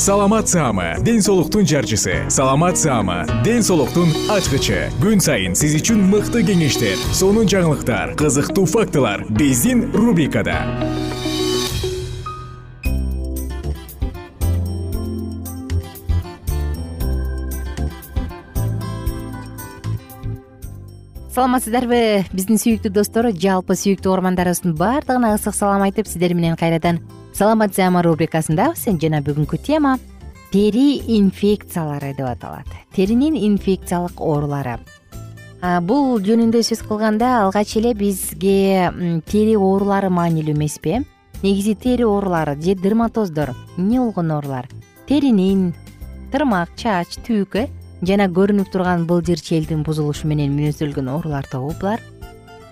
саламат саама ден соолуктун жарчысы. Саламат саама ден соолуктун ачкычы. Күн сайын сиз үчүн мыкты кеңештер сонун жаңылыктар кызыктуу фактылар биздин рубрикада. Саламатсыздарбы биздин сүйүктүү достор жалпы сүйүктүү угармандарыбыздын баардыгына ысык салам айтып сиздер менен кайрадан саламат саама рубрикасындабыз жана бүгүнкү тема тери инфекциялары деп аталат. Теринин инфекциялык оорулары. Бул жөнүндө сөз кылганда алгач эле бизге тери оорулары маанилүү эмеспи негизи тери оорулары же дерматоздор эмне болгон оорулар? Теринин тырмак чач түк э жана көрүнүп турган былжыр челдин бузулушу менен мүнөздөлгөн оорулар тобу булар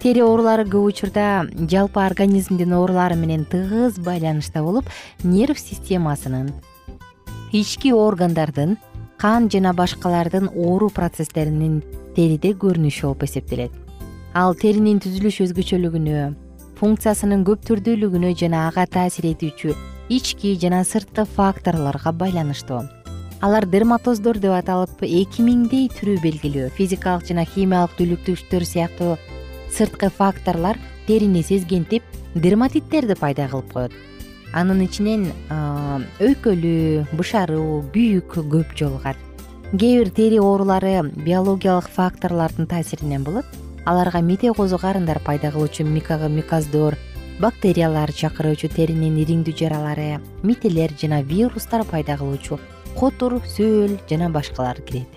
тери оорулары көп учурда жалпы организмдин оорулары менен тыгыз байланышта болуп нерв системасынын ички органдардын кан жана башкалардын оору процесстеринин териде көрүнүшү болуп эсептелет. Ал теринин түзүлүш өзгөчөлүгүнө функциясынын көп түрдүүлүгүнө жана ага таасир этүүчү ички жана сырткы факторлорго байланыштуу. Алар дерматоздор деп аталып эки миңдей түрү белгилүү. Физикалык жана химиялык түлүктүктөр сыяктуу сырткы факторлор терини сезгентип дерматиттерди пайда кылып коет. Анын ичинен өйкөлүү бышаруу күйүк көп жолугат. Кээ бир тери оорулары биологиялык факторлордун таасиринен болот. Аларга мите козу карындар пайда кылуучу микоздор бактериялар чакыруучу теринин ириңдүү жаралары мителер жана вирустар пайда кылуучу котур сөл жана башкалар кирет.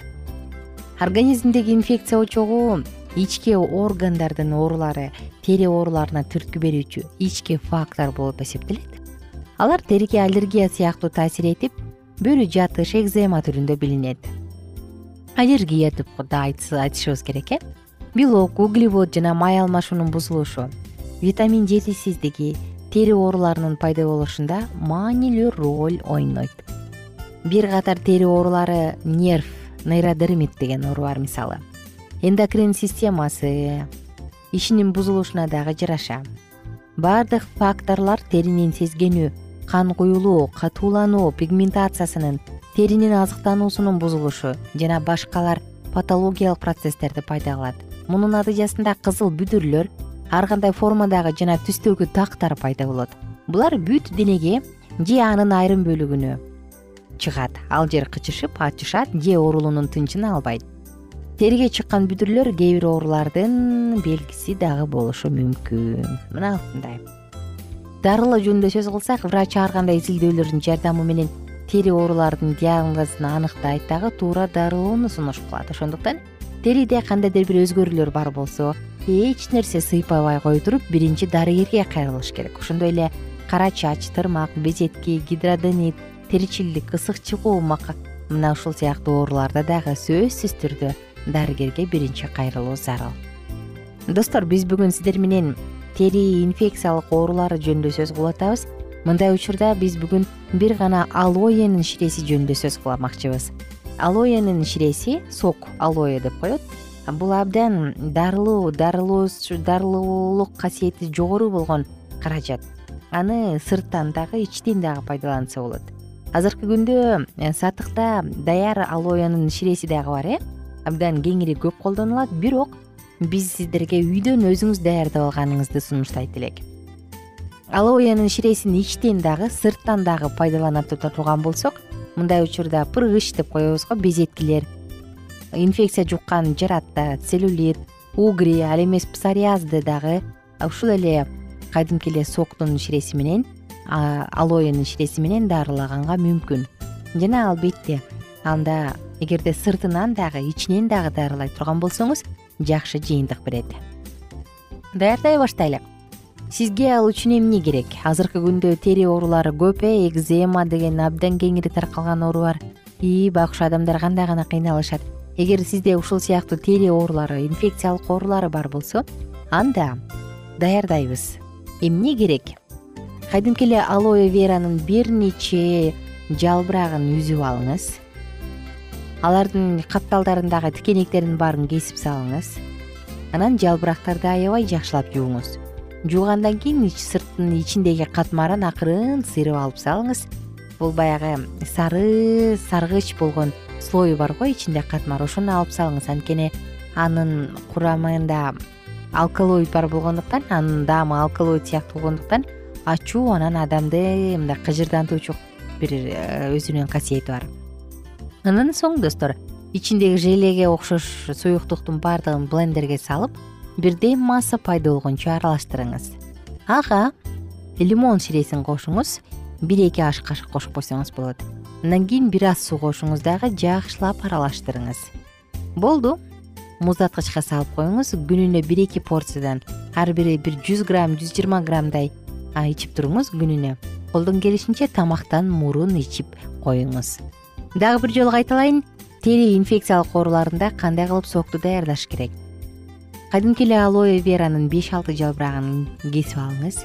Организмдеги инфекция очогу ички органдардын оорулары тери ооруларына түрткү берүүчү ички фактор болуп эсептелет. Алар териге аллергия сыяктуу таасир этип бөрү жатыш экзема түрүндө билинет. Аллергия деп да айтышыбыз керек э? Белок углевод жана май алмашуунун бузулушу витамин жетишсиздиги тери ооруларынын пайда болушунда маанилүү роль ойнойт бир катар тери оорулары нерв нейродермит деген оору бар мисалы эндокрин системасы ишинин бузулушуна дагы жараша баардык факторлор теринин сезгенүү кан куюлуу катуулануу пигментациясынын теринин азыктануусунун бузулушу жана башкалар патологиялык процесстерди пайда кылат. Мунун натыйжасында кызыл бүдүрлөр ар кандай формадагы жана түстөгү тактар пайда болот. Булар бүт денеге же анын айрым бөлүгүнө чыгат. Ал жер кычышып ачышат же оорулуунун тынчын албайт териге чыккан бүдүрлөр кээ бир оорулардын белгиси дагы болушу мүмкүн. Мына ушундай дарылоо жөнүндө сөз кылсак врач ар кандай изилдөөлөрдүн жардамы менен тери оорулардын диагнозун аныктайт дагы туура дарылоону сунуш кылат ошондуктан териде кандайдыр бир өзгөрүүлөр бар болсо эч нерсе сыйпабай кое туруп биринчи дарыгерге кайрылыш керек. Ошондой эле кара чач тырмак безетки гидроденит теричилдик ысык чыгуу мына ушул сыяктуу ооруларда дагы сөзсүз түрдө дарыгерге биринчи кайрылуу зарыл. Достор биз бүгүн сиздер менен тери инфекциялык оорулары жөнүндө сөз кылып атабыз мындай учурда биз бүгүн бир гана алоенин ширеси жөнүндө сөз кылмакчыбыз алоенин ширеси сок алоэ деп коет. Бул абдан дарылуу дарылуулук касиети жогору болгон каражат. Аны сырттан дагы ичтен дагы пайдаланса болот. Азыркы күндө э, сатыкта даяр алоенин ширеси дагы бар э абдан кеңири көп колдонулат бирок биз сиздерге үйдөн өзүңүз даярдап алганыңызды сунуштайт элек. Алоенин ширесин ичтен дагы сырттан дагы пайдалана турган болсок мындай учурда пыргыч деп коебуз го безеткилер инфекция жуккан жаратта целлюлит угри ал эмес псориазды дагы ушул эле кадимки эле соктун ширеси менен алоенин ширеси менен дарылаганга мүмкүн. Жана албетте анда эгерде сыртынан дагы ичинен дагы дарылай турган болсоңуз жакшы жыйынтык берет. Даярдай баштайлы сизге ал үчүн эмне керек? Азыркы күндө тери оорулары көп э экзема деген абдан кеңири таркалган оору бар. Ии байкуш адамдар кандай гана кыйналышат. Эгер сизде ушул сыяктуу тери оорулары инфекциялык оорулары бар болсо анда даярдайбыз. Эмне керек? Кадимки эле алоэ веранын бир нече жалбырагын үзүп алыңыз алардын капталдарындагы тикенектердин баарын кесип салыңыз. Анан жалбырактарды аябай жакшылап жууңуз. Жуугандан кийин сырттын ичиндеги катмарын акырын сыйрып алып салыңыз. Бул баягы сары саргыч болгон слою бар го ичинде катмар ошону алып салыңыз. Анткени анын курамында алкалоид бар болгондуктан анын даамы алкалоид сыяктуу болгондуктан ачуу анан адамды мындай кыжырдантуучу бир э, өзүнүн касиети бар андан соң достор ичиндеги желеге окшош суюктуктун баардыгын блендерге салып бирдей масса пайда болгончо аралаштырыңыз. Ага лимон ширесин кошуңуз бир эки аш кашык кошуп койсоңуз болот. Андан кийин бир аз суу кошуңуз дагы жакшылап аралаштырыңыз. Болду муздаткычка салып коюңуз күнүнө бир эки порциядан ар бири бир жүз грамм жүз жыйырма граммдай ичип туруңуз күнүнө. Колдон келишинче тамактан мурун ичип коюңуз дагы бир жолу кайталайын. Тери инфекциялык ооруларында кандай кылып сокту даярдаш керек? Кадимки эле алоэ веранын беш алты жалбырагын кесип алыңыз.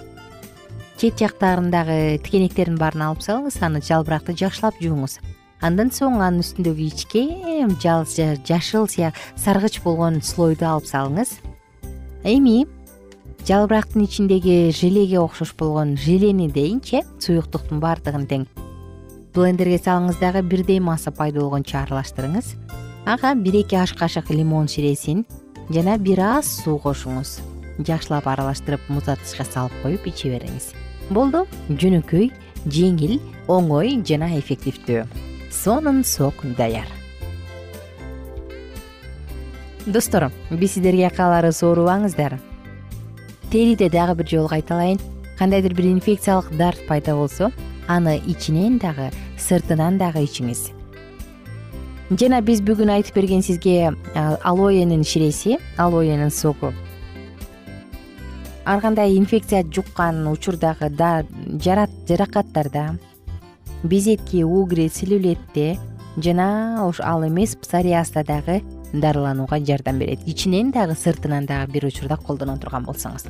Чет жактарындагы тикенектердин баарын алып салыңыз аны жалбыракты жакшылап жууңуз андан соң анын үстүндөгү ичкем жашыл саргыч болгон слойду алып салыңыз. Эми жалбырактын ичиндеги желеге окшош болгон желени дейинчи суюктуктун баардыгын тең блендерге салыңыз дагы бирдей масса пайда болгончо аралаштырыңыз ага бир эки аш кашык лимон ширесин жана бир аз суу кошуңуз. Жакшылап аралаштырып муздаткычка салып коюп иче бериңиз. Болду жөнөкөй жеңил оңой жана эффективдүү. Сонун сок даяр. Достор биз сиздерге кааларыбыз оорубаңыздар териде дагы бир жолу кайталайын. Кандайдыр бир инфекциялык дарт пайда болсо аны ичинен дагы сыртынан дагы ичиңиз. Жана биз бүгүн айтып берген сизге алоенин ширеси алоенин соку. Ар кандай инфекция жуккан учурдагы жаракаттарда безетки угри целлюлитте жана ал эмес псориазда дагы дарыланууга жардам берет. Ичинен дагы сыртынан дагы бир учурда колдоно турган болсоңуз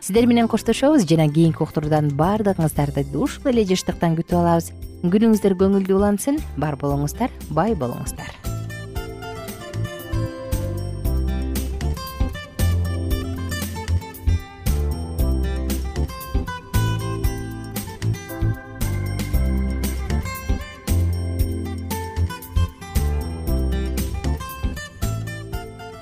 сиздер менен коштошобуз жана кийинки уктуруудан баардыгыңыздарды ушул эле жыштыктан күтүп алабыз. Күнүңүздөр көңүлдүү улансын. Бар болуңуздар бай болуңуздар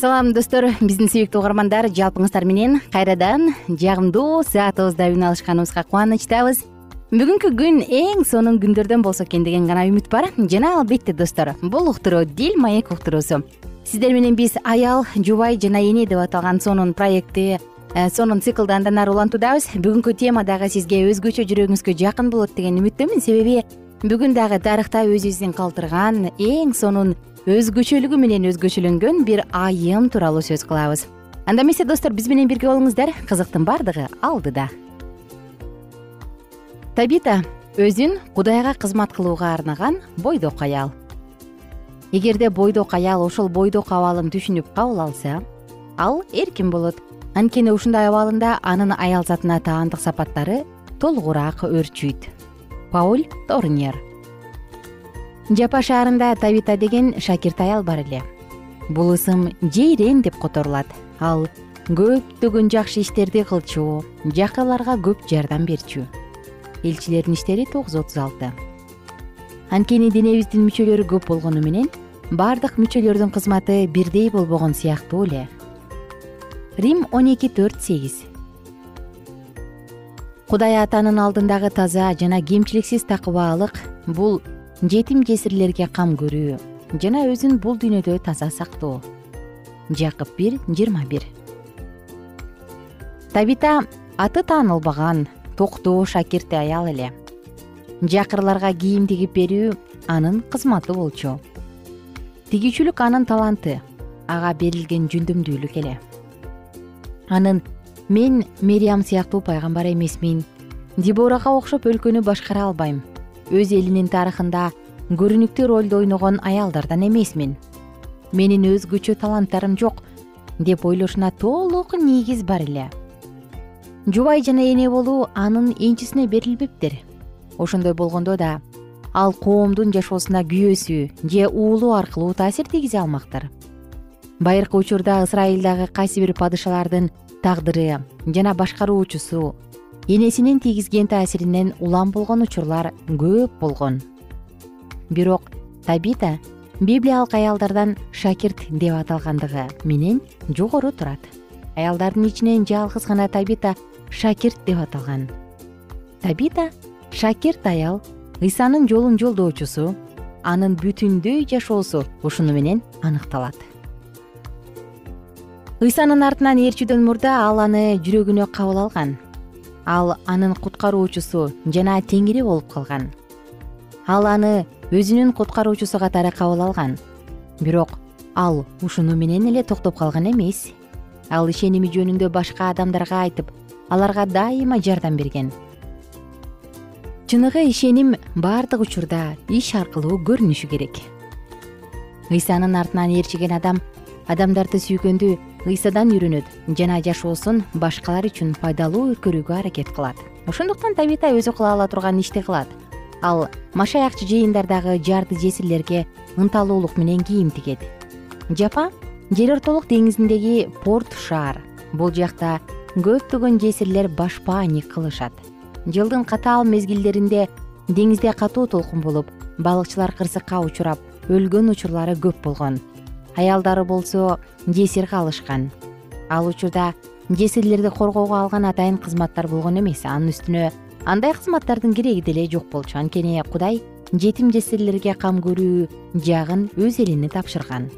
салам достор. Биздин сүйүктүү угармандар жалпыңыздар менен кайрадан жагымдуу саатыбызда үн алышканыбызга кубанычтабыз. Бүгүнкү күн эң сонун күндөрдөн болсо экен деген гана үмүт бар. Жана албетте достор бул уктуруу дил маек уктуруусу. Сиздер менен биз аял жубай жана эне деп аталган сонун проектти э, сонун циклды андан ары улантуудабыз бүгүнкү тема дагы сизге өзгөчө жүрөгүңүзгө жакын болот деген үмүттөмүн. Себеби бүгүн дагы тарыхта өзүбүздүн калтырган эң сонун өзгөчөлүгү менен өзгөчөлөнгөн бир айым тууралуу сөз кылабыз. Анда эмесе достор биз менен бирге болуңуздар кызыктын баардыгы алдыда. Табита өзүн кудайга кызмат кылууга арнаган бойдок аял. Эгерде бойдок аял ошол бойдок абалын түшүнүп кабыл алса ал эркин болот. Анткени ушундай абалында анын аял затына таандык сапаттары толугураак өөрчүйт пауль торнер жапа шаарында табита деген шакирт аял бар эле. Бул ысым жейрен деп которулат. Ал көптөгөн жакшы иштерди кылчу жакырларга көп жардам берчү. Элчилердин иштери тогуз отуз алты. Анткени денебиздин мүчөлөрү көп болгону менен баардык мүчөлөрдүн кызматы бирдей болбогон сыяктуу эле. Рим он эки төрт сегиз. Кудай атанын алдындагы таза жана кемчиликсиз такыбаалык бул жетим жесирлерге кам көрүү жана өзүн бул дүйнөдө таза сактоо. Жакып бир жыйырма бир. Табита аты таанылбаган токтоо шакирт аял эле. Жакырларга кийим тигип берүү анын кызматы болчу. Тигүүчүлүк анын таланты ага берилген жөндөмдүүлүк эле. Анын мен мериям сыяктуу пайгамбар эмесмин. Деборага окшоп өлкөнү башкара албайм өз элинин тарыхында көрүнүктүү ролду ойногон аялдардан эмесмин. Менин өзгөчө таланттарым жок деп ойлошуна толук негиз бар эле. Жубай жана эне болуу анын энчисине берилбептир. Ошондой болгондо да ал коомдун жашоосуна күйөөсү же уулу аркылуу таасир тийгизе алмактыр. Байыркы учурда ысрайылдагы кайсы бир падышалардын тагдыры жана башкаруучусу энесинин тийгизген таасиринен улам болгон учурлар көп болгон. Бирок табита библиялык аялдардан шакирт деп аталгандыгы менен жогору турат. Аялдардын ичинен жалгыз гана табита шакирт деп аталган. Табита шакирт аял ыйсанын жолун жолдоочусу анын бүтүндөй жашоосу ушуну менен аныкталат. Ыйсанын артынан ээрчүүдөн мурда ал аны жүрөгүнө кабыл алган ал анын куткаруучусу жана теңири болуп калган. Ал аны өзүнүн куткаруучусу катары кабыл алган. Бирок ал ушуну менен эле токтоп калган эмес. Ал ишеними жөнүндө башка адамдарга айтып аларга дайыма жардам берген. Чыныгы ишеним баардык учурда иш аркылуу көрүнүшү керек. Ыйсанын артынан ээрчиген адам адамдарды сүйгөндү ыйсадан үйрөнөт жана жашоосун башкалар үчүн пайдалуу өткөрүүгө аракет кылат. Ошондуктан табита өзү кыла ала турган ишти кылат. Ал машаякчы жыйындардагы жарды жесирлерге ынталуулук менен кийим тигет. Жапа жер ортолук деңизиндеги порт шаар. Бул жакта көптөгөн жесирлер башпааник кылышат. Жылдын катаал мезгилдеринде деңизде катуу толкун болуп балыкчылар кырсыкка учурап өлгөн учурлары көп болгон аялдары болсо жесир калышкан ал учурда жесирлерди коргоого алган атайын кызматтар болгон эмес. Анын үстүнө андай кызматтардын кереги деле жок болчу. Анткени кудай жетим жесирлерге кам көрүү жагын өз элине тапшырган.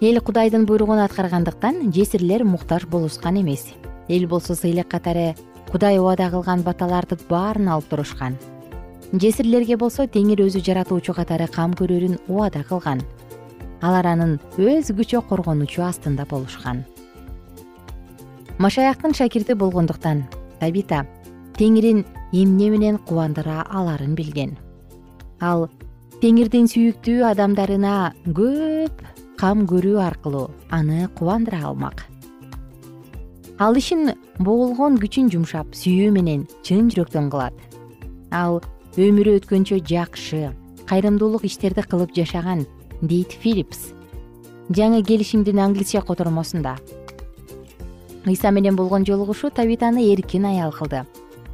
Эл кудайдын буйругун аткаргандыктан жесирлер муктаж болушкан эмес. Эл болсо сыйлык катары кудай убада кылган баталардын баарын алып турушкан. Жесирлерге болсо теңир өзү жаратуучу катары кам көрөрүн убада кылган алар анын өзгөчө коргонучу астында болушкан. Машаяктын шакирти болгондуктан табита теңирин эмне менен кубандыра аларын билген. Ал теңирдин сүйүктүү адамдарына көп кам көрүү аркылуу аны кубандыра алмак. Ал ишин боголгон күчүн жумшап сүйүү менен чын жүрөктөн кылат. Ал өмүрү өткөнчө жакшы кайрымдуулук иштерди кылып жашаган дейт филипс. Жаңы келишимдин англисче котормосунда. Ыйса менен болгон жолугушуу табитаны эркин аял кылды.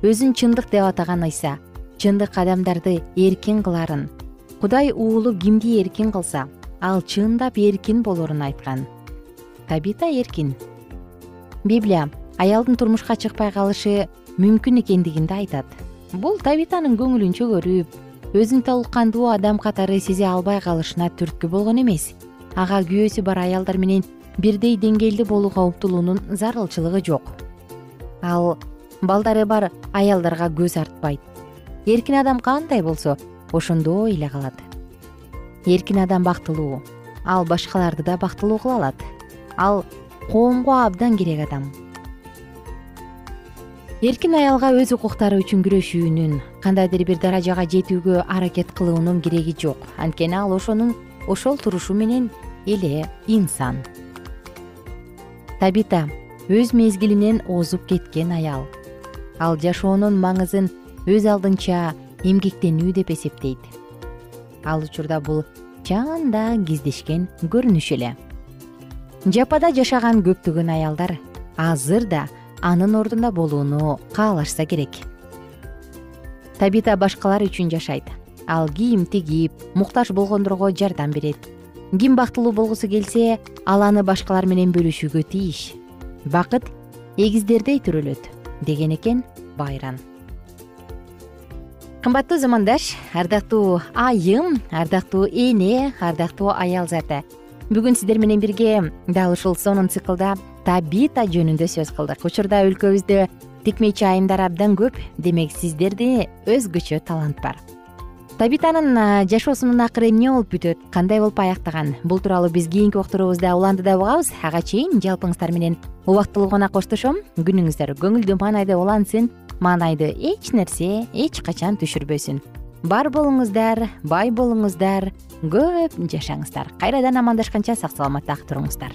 Өзүн чындык деп атаган ыйса чындык адамдарды эркин кыларын кудай уулу кимди эркин кылса ал чындап эркин болорун айткан. Табита эркин. Библия аялдын турмушка чыкпай калышы мүмкүн экендигинди айтат. Бул табитанын көңүлүн чөгөрүп өзүн толуккандуу адам катары сезе албай калышына түрткү болгон эмес. Ага күйөөсү бар аялдар менен бирдей деңгээлде болууга умтулуунун зарылчылыгы жок. Ал балдары бар аялдарга көз артпайт. Эркин адам кандай болсо ошондой эле калат. Эркин адам бактылуу ал башкаларды да бактылуу кыла алат. Ал коомго абдан керек адам эркин аялга өз укуктары үчүн күрөшүүнүн кандайдыр бир даражага жетүүгө аракет кылуунун кереги жок. Анткени ал ошонун ошол турушу менен эле инсан. Табита өз мезгилинен озуп кеткен аял. Ал жашоонун маңызын өз алдынча эмгектенүү деп эсептейт. Ал учурда бул чанда кездешкен көрүнүш эле. Жапада жашаган көптөгөн аялдар азыр да анын ордунда болууну каалашса керек. Табита башкалар үчүн жашайт. Ал кийим тигип муктаж болгондорго жардам берет. Ким бактылуу болгусу келсе ал аны башкалар менен бөлүшүүгө тийиш. Бакыт эгиздердей төрөлөт деген экен байран. Кымбаттуу замандаш ардактуу айым ардактуу эне ардактуу аял заты бүгүн сиздер менен бирге дал ушул сонун циклда табита жөнүндө сөз кылдык. Учурда өлкөбүздө тикмечи айымдар абдан көп демек сиздерде өзгөчө талант бар. Табитанын жашоосунун акыры эмне болуп бүтөт кандай болуп аяктаган? Бул тууралуу биз кийинки окторубузда уландыда угабыз ага чейин жалпыңыздар менен убактылуу гана коштошом. Күнүңүздөр көңүлдүү маанайда улансын. Маанайды эч нерсе эч качан түшүрбөсүн. Бар болуңуздар бай болуңуздар көп жашаңыздар. Кайрадан амандашканча сак саламатта туруңуздар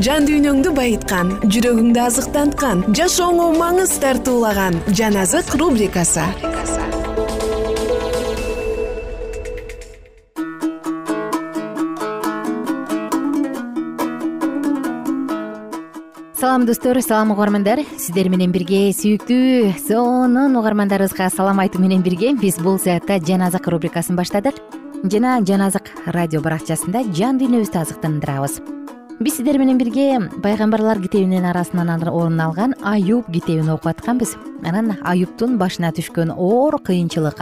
жан дүйнөңдү байыткан жүрөгүңдү азыктанткан жашооңо маңыз тартуулаган жан азык рубрикасы. Салам достор салам угармандар. Сиздер менен бирге сүйүктүү сонун угармандарыбызга салам айтуу менен бирге биз бул саатта жан азык рубрикасын баштадык. Жана жан азык радио баракчасында жан дүйнөбүздү азыктандырабыз биз сиздер менен бирге пайгамбарлар китебинин арасынан орун алган аюб китебин окуп атканбыз. Анан аюбтун башына түшкөн оор кыйынчылык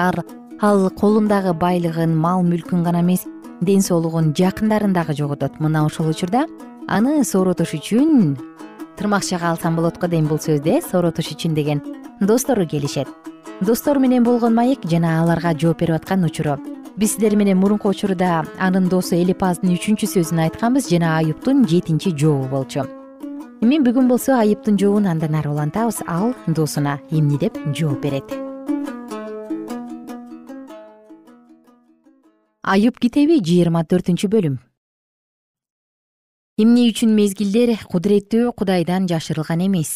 ал колундагы байлыгын мал мүлкүн гана эмес ден соолугун жакындарын дагы жоготот. Мына ошол учурда аны сооротуш үчүн тырмакчага алсам болот го дейм бул сөздү э сооротуш үчүн деген достору келишет. Достору менен болгон маек жана аларга жооп берип аткан учуру биз сиздер менен мурунку учурда анын досу элипаздын үчүнчү сөзүн айтканбыз жана аюптун жетинчи жообу болчу. Эми бүгүн болсо аюптун жообун андан ары улантабыз ал досуна эмне деп жооп берет. Аюп китеби жыйырма төртүнчү бөлүм. Эмне үчүн мезгилдер кудуреттүү кудайдан жашырылган эмес?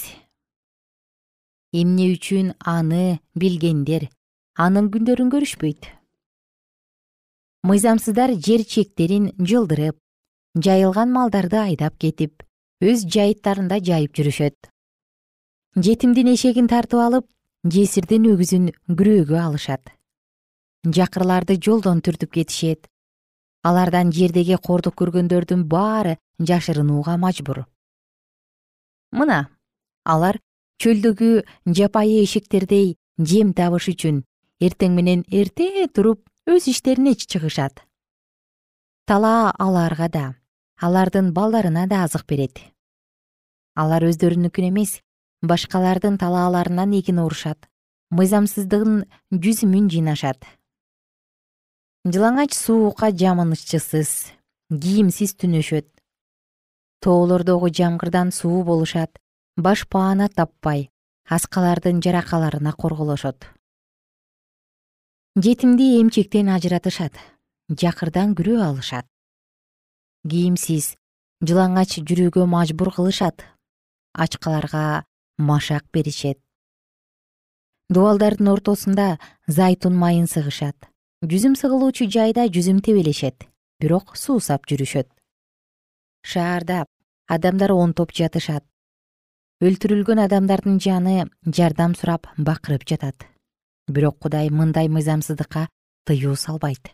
Эмне үчүн аны билгендер анын күндөрүн көрүшпөйт мыйзамсыздар жер чектерин жылдырып жайылган малдарды айдап кетип өз жайыттарында жайып жүрүшөт. Жетимдин эшегин тартып алып жесирдин өгүзүн күрөөгө алышат. Жакырларды жолдон түртүп кетишет. Алардан жердеги кордук көргөндөрдүн баары жашырынууга мажбур. Мына алар чөлдөгү жапайы эшектердей жем табыш үчүн эртең менен эрте туруп өз иштерине чыгышат. Талаа аларга да алардын балдарына да азык берет. Алар өздөрүнүкүн эмес башкалардын талааларынан эгин орушат мыйзамсыздыгын жүзүмүн жыйнашат. Жылаңач суукка жамынычысыз кийимсиз түнөшөт. Тоолордогу жамгырдан суу болушат баш паана таппай аскалардын жаракаларына корголошот жетимди эмчектен ажыратышат жакырдан күрөө алышат. Кийимсиз жылаңач жүрүүгө мажбур кылышат ачкаларга машак беришет. Дубалдардын ортосунда зайтун майын сыгышат. Жүзүм сыгылуучу жайда жүзүм тебелешет бирок суусап жүрүшөт. Шаарда адамдар онтоп жатышат. Өлтүрүлгөн адамдардын жаны жардам сурап бакырып жатат бирок кудай мындай мыйзамсыздыкка тыюу салбайт.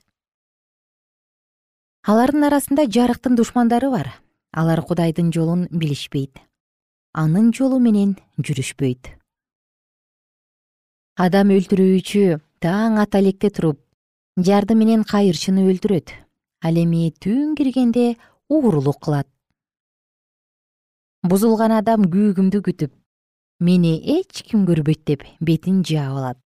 Алардын арасында жарыктын душмандары бар. Алар кудайдын жолун билишпейт. Анын жолу менен жүрүшпөйт. Адам өлтүрүүчү таң ата электе туруп жарды менен кайырчыны өлтүрөт. Ал эми түн киргенде уурулук кылат. Бузулган адам күүгүмдү күтүп мени эч ким көрбөйт деп бетин жаап алат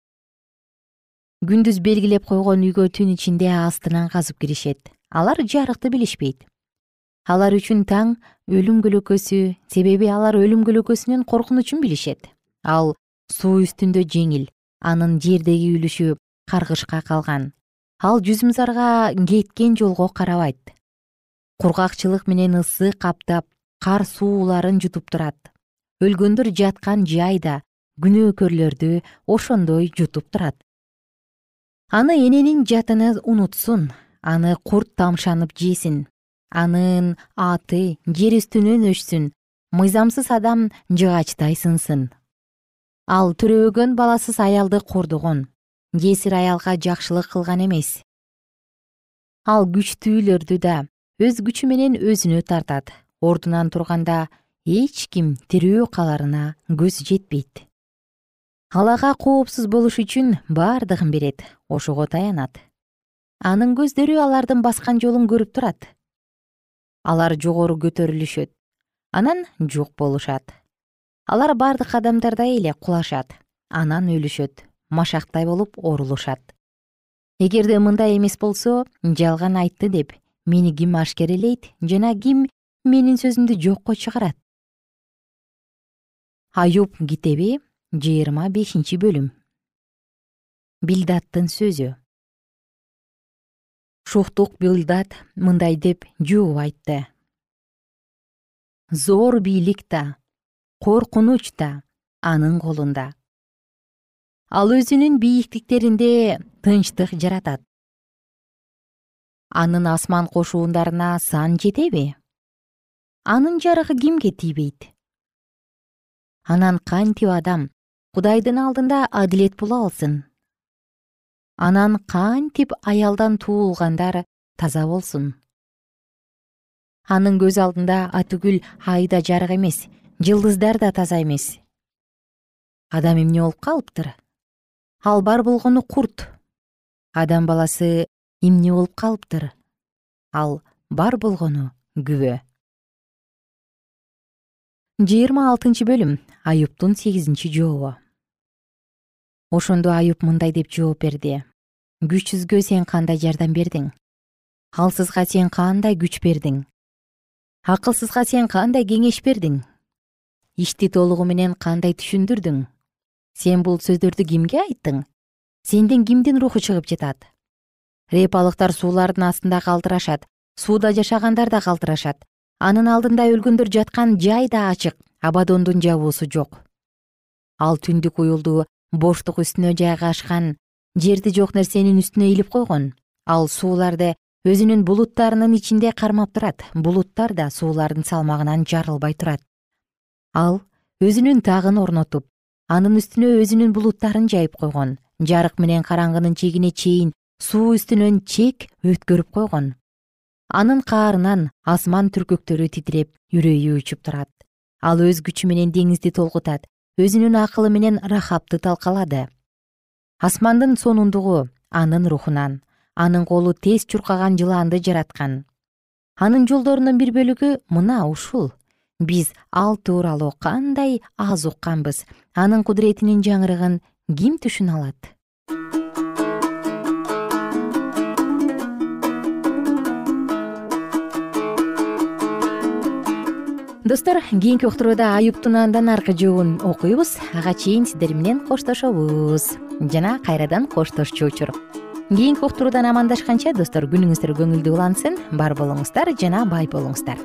күндүз белгилеп койгон үйгө түн ичинде астынан казып киришет. Алар жарыкты билишпейт. Алар үчүн таң өлүм көлөкөсү себеби алар өлүм көлөкөсүнүн коркунучун билишет. Ал суу үстүндө жеңил анын жердеги үлүшү каргышка калган. Ал жүзүмзарга кеткен жолго карабайт. Кургакчылык менен ысык каптап кар сууларын жутуп турат. Өлгөндөр жаткан жай да күнөөкөрлөрдү ошондой жутуп турат аны эненин жатыны унутсун аны курт тамшанып жесин анын аты жер үстүнөн өчсүн мыйзамсыз адам жыгачтай сынсын ал төрөбөгөн баласыз аялды кордогон жесир аялга жакшылык кылган эмес. Ал күчтүүлөрдү да өз күчү менен өзүнө тартат ордунан турганда эч ким тирүү каларына көз жетпейт ал ага коопсуз болуш үчүн бардыгын берет ошого таянат. Анын көздөрү алардын баскан жолун көрүп турат. Алар жогору көтөрүлүшөт анан жок болушат. Алар бардык адамдардай эле кулашат анан өлүшөт машактай болуп орулушат. Эгерде мындай эмес болсо жалган айтты деп мени ким ашкерелейт жана ким менин сөзүмдү жокко чыгарат? Аюб китеби жыйырма бешинчи бөлүм. Билдаттын сөзү. Шухтук билдат мындай деп жооп айтты. Зор бийлик да коркунуч да анын колунда. Ал өзүнүн бийиктиктеринде тынчтык жаратат. Анын асман кошуундарына сан жетеби? Анын жарыгы кимге тийбейт? Анан кантип адам кудайдын алдында адилет боло алсын. Анан кантип аялдан туулгандар таза болсун? Анын көз алдында атүгүл ай да жарык эмес жылдыздар да таза эмес. Адам эмне болуп калыптыр? Ал бар болгону курт. Адам баласы эмне болуп калыптыр? Ал бар болгону күбө. Жыйырма алтынчы бөлүм аюптун сегизинчи жообу ошондо аюп мындай деп жооп берди. Күчсүзгө сен кандай жардам бердиң? Алсызга сен кандай күч бердиң? Акылсызга сен кандай кеңеш бердиң? Ишти толугу менен кандай түшүндүрдүң? Сен бул сөздөрдү кимге айттың? Сенден кимдин руху чыгып жатат? Репалыктар суулардын астында калтырашат сууда жашагандар да калтырашат. Анын алдында өлгөндөр жаткан жай да ачык абадондун жабуусу жок. Ал түндүк уюлду боштук үстүнө жайгашкан жерди жок нерсенин үстүнө илип койгон. Ал сууларды өзүнүн булуттарынын ичинде кармап турат. Булуттар да суулардын салмагынан жарылбай турат. Ал өзүнүн тагын орнотуп анын үстүнө өзүнүн булуттарын жайып койгон. Жарык менен караңгынын чегине чейин суу үстүнөн чек өткөрүп койгон. Анын каарынан асман түркөктөрү титиреп үрөйү учуп турат. Ал өз күчү менен деңизди толкутат өзүнүн акылы менен рахапты талкалады. Асмандын сонундугу анын рухунан анын колу тез чуркаган жылаанды жараткан. Анын жолдорунун бир бөлүгү мына ушул. Биз ал тууралуу кандай аз укканбыз. Анын кудуретинин жаңырыгын ким түшүнө алат достор кийинки уктурууда аюптун андан аркы жообун окуйбуз. Ага чейин сиздер менен коштошобуз. Жана кайрадан коштошчу кийинки уктуруудан амандашканча достор күнүңүздөр көңүлдүү улансын бар болуңуздар жана бай болуңуздар.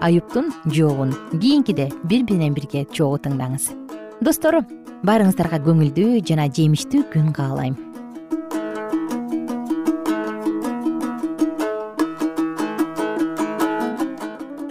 Аюптун жообун кийинкиде бири менен бирге чогуу тыңдаңыз. Достор баарыңыздарга көңүлдүү жана жемиштүү күн каалайм